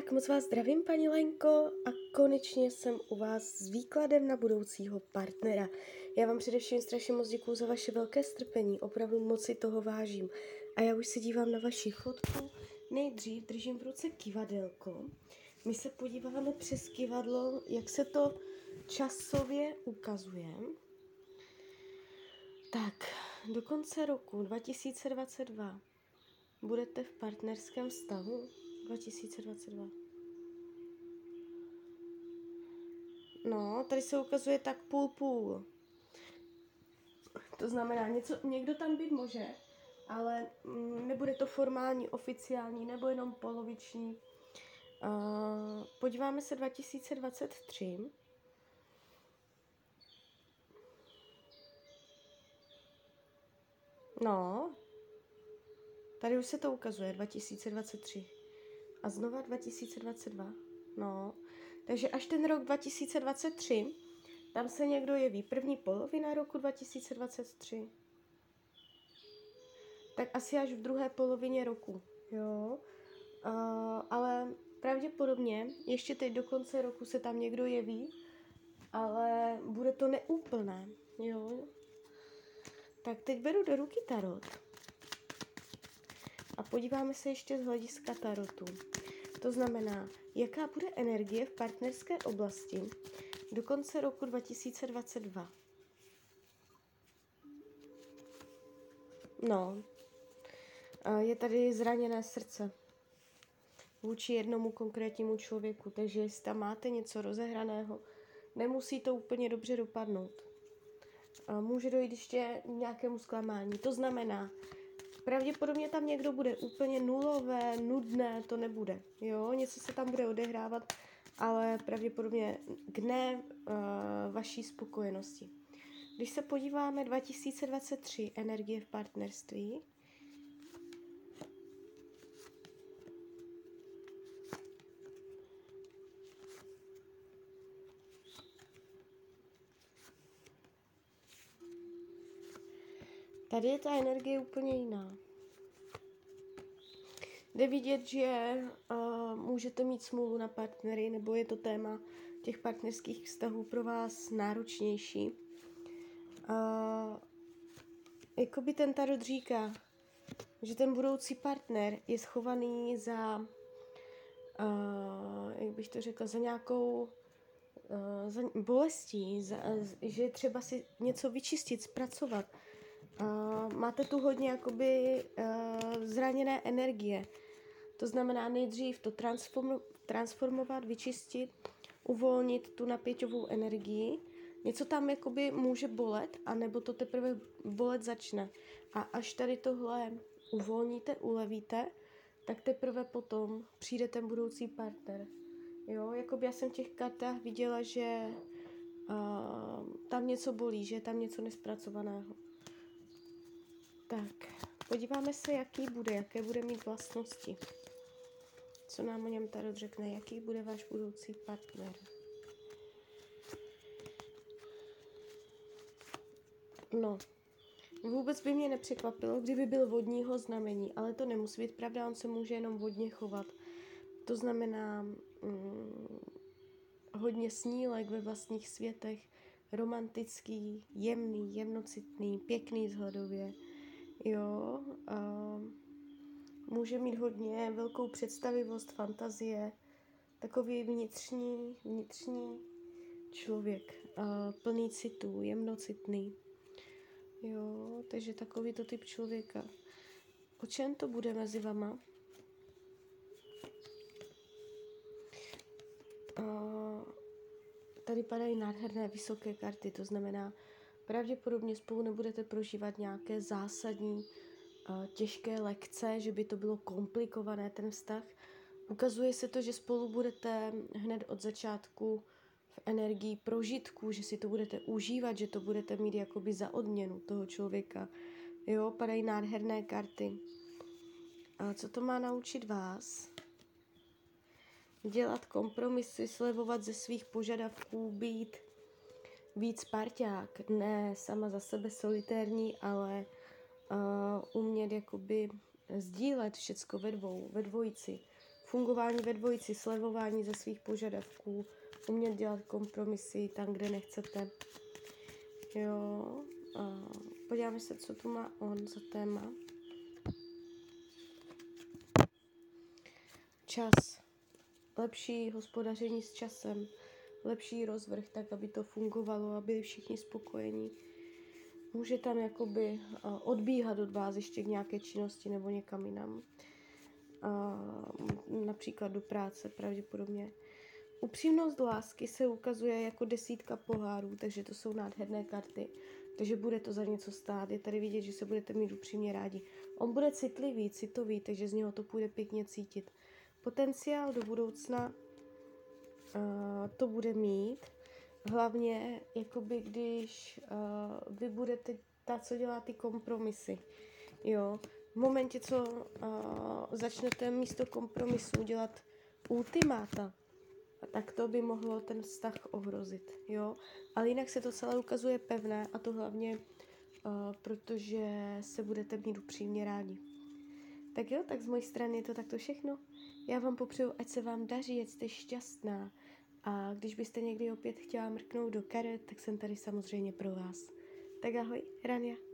Tak moc vás zdravím, paní Lenko, a konečně jsem u vás s výkladem na budoucího partnera. Já vám především strašně moc děkuju za vaše velké strpení, opravdu moc si toho vážím. A já už se dívám na vaši fotku. Nejdřív držím v ruce kivadelko. My se podíváme přes kivadlo, jak se to časově ukazuje. Tak, do konce roku 2022 budete v partnerském vztahu 2022. No, tady se ukazuje tak půl půl. To znamená, něco, někdo tam být může, ale mm, nebude to formální, oficiální, nebo jenom poloviční. Uh, podíváme se 2023. No, tady už se to ukazuje, 2023. A znova 2022. No, takže až ten rok 2023, tam se někdo jeví první polovina roku 2023. Tak asi až v druhé polovině roku, jo. Uh, ale pravděpodobně ještě teď do konce roku se tam někdo jeví, ale bude to neúplné, jo. Tak teď beru do ruky tarot a podíváme se ještě z hlediska tarotu. To znamená, jaká bude energie v partnerské oblasti do konce roku 2022. No, je tady zraněné srdce vůči jednomu konkrétnímu člověku, takže jestli tam máte něco rozehraného, nemusí to úplně dobře dopadnout. Může dojít ještě nějakému zklamání. To znamená, Pravděpodobně tam někdo bude úplně nulové, nudné, to nebude. Jo, něco se tam bude odehrávat, ale pravděpodobně k ne uh, vaší spokojenosti. Když se podíváme 2023 energie v partnerství, Tady je ta energie úplně jiná. Jde vidět, že uh, můžete mít smůlu na partnery, nebo je to téma těch partnerských vztahů pro vás náročnější. Uh, jakoby ten tarot říká, že ten budoucí partner je schovaný za, uh, jak bych to řekla, za nějakou uh, za bolestí, za, že třeba si něco vyčistit, zpracovat uh, máte tu hodně jakoby uh, zraněné energie. To znamená nejdřív to transform, transformovat, vyčistit, uvolnit tu napěťovou energii. Něco tam jakoby může bolet, anebo to teprve bolet začne. A až tady tohle uvolníte, ulevíte, tak teprve potom přijde ten budoucí partner. Jo, jakoby já jsem v těch kartách viděla, že uh, tam něco bolí, že je tam něco nespracovaného. Tak, podíváme se, jaký bude, jaké bude mít vlastnosti. Co nám o něm Tarot řekne, jaký bude váš budoucí partner. No, vůbec by mě nepřekvapilo, kdyby byl vodního znamení, ale to nemusí být pravda, on se může jenom vodně chovat. To znamená mm, hodně snílek ve vlastních světech, romantický, jemný, jemnocitný, pěkný vzhledově Jo, a může mít hodně velkou představivost, fantazie, takový vnitřní, vnitřní člověk, a plný citů, jemnocitný. Jo, takže takový to typ člověka. O čem to bude mezi vama? A tady padají nádherné vysoké karty, to znamená, Pravděpodobně spolu nebudete prožívat nějaké zásadní, těžké lekce, že by to bylo komplikované, ten vztah. Ukazuje se to, že spolu budete hned od začátku v energii prožitku, že si to budete užívat, že to budete mít jakoby za odměnu toho člověka. Jo, padají nádherné karty. A co to má naučit vás? Dělat kompromisy, slevovat ze svých požadavků, být víc parťák, ne sama za sebe solitérní, ale uh, umět jakoby sdílet všecko ve dvou, ve dvojici, fungování ve dvojici, slevování ze svých požadavků, umět dělat kompromisy tam, kde nechcete. Jo, a podíváme se, co tu má on za téma. Čas. Lepší hospodaření s časem. Lepší rozvrh, tak aby to fungovalo, aby byli všichni spokojení. Může tam jakoby odbíhat od vás ještě k nějaké činnosti nebo někam jinam. Například do práce pravděpodobně. Upřímnost lásky se ukazuje jako desítka pohárů, takže to jsou nádherné karty. Takže bude to za něco stát. Je tady vidět, že se budete mít upřímně rádi. On bude citlivý, citový, takže z něho to půjde pěkně cítit. Potenciál do budoucna uh, to bude mít. Hlavně, jakoby když uh, vy budete ta, co dělá ty kompromisy. Jo, v momentě, co uh, začnete místo kompromisu dělat ultimáta, tak to by mohlo ten vztah ohrozit, jo. Ale jinak se to celé ukazuje pevné a to hlavně, uh, protože se budete mít upřímně rádi. Tak jo, tak z mojí strany je to takto všechno. Já vám popřeju, ať se vám daří, ať jste šťastná. A když byste někdy opět chtěla mrknout do karet, tak jsem tady samozřejmě pro vás. Tak ahoj, Rania.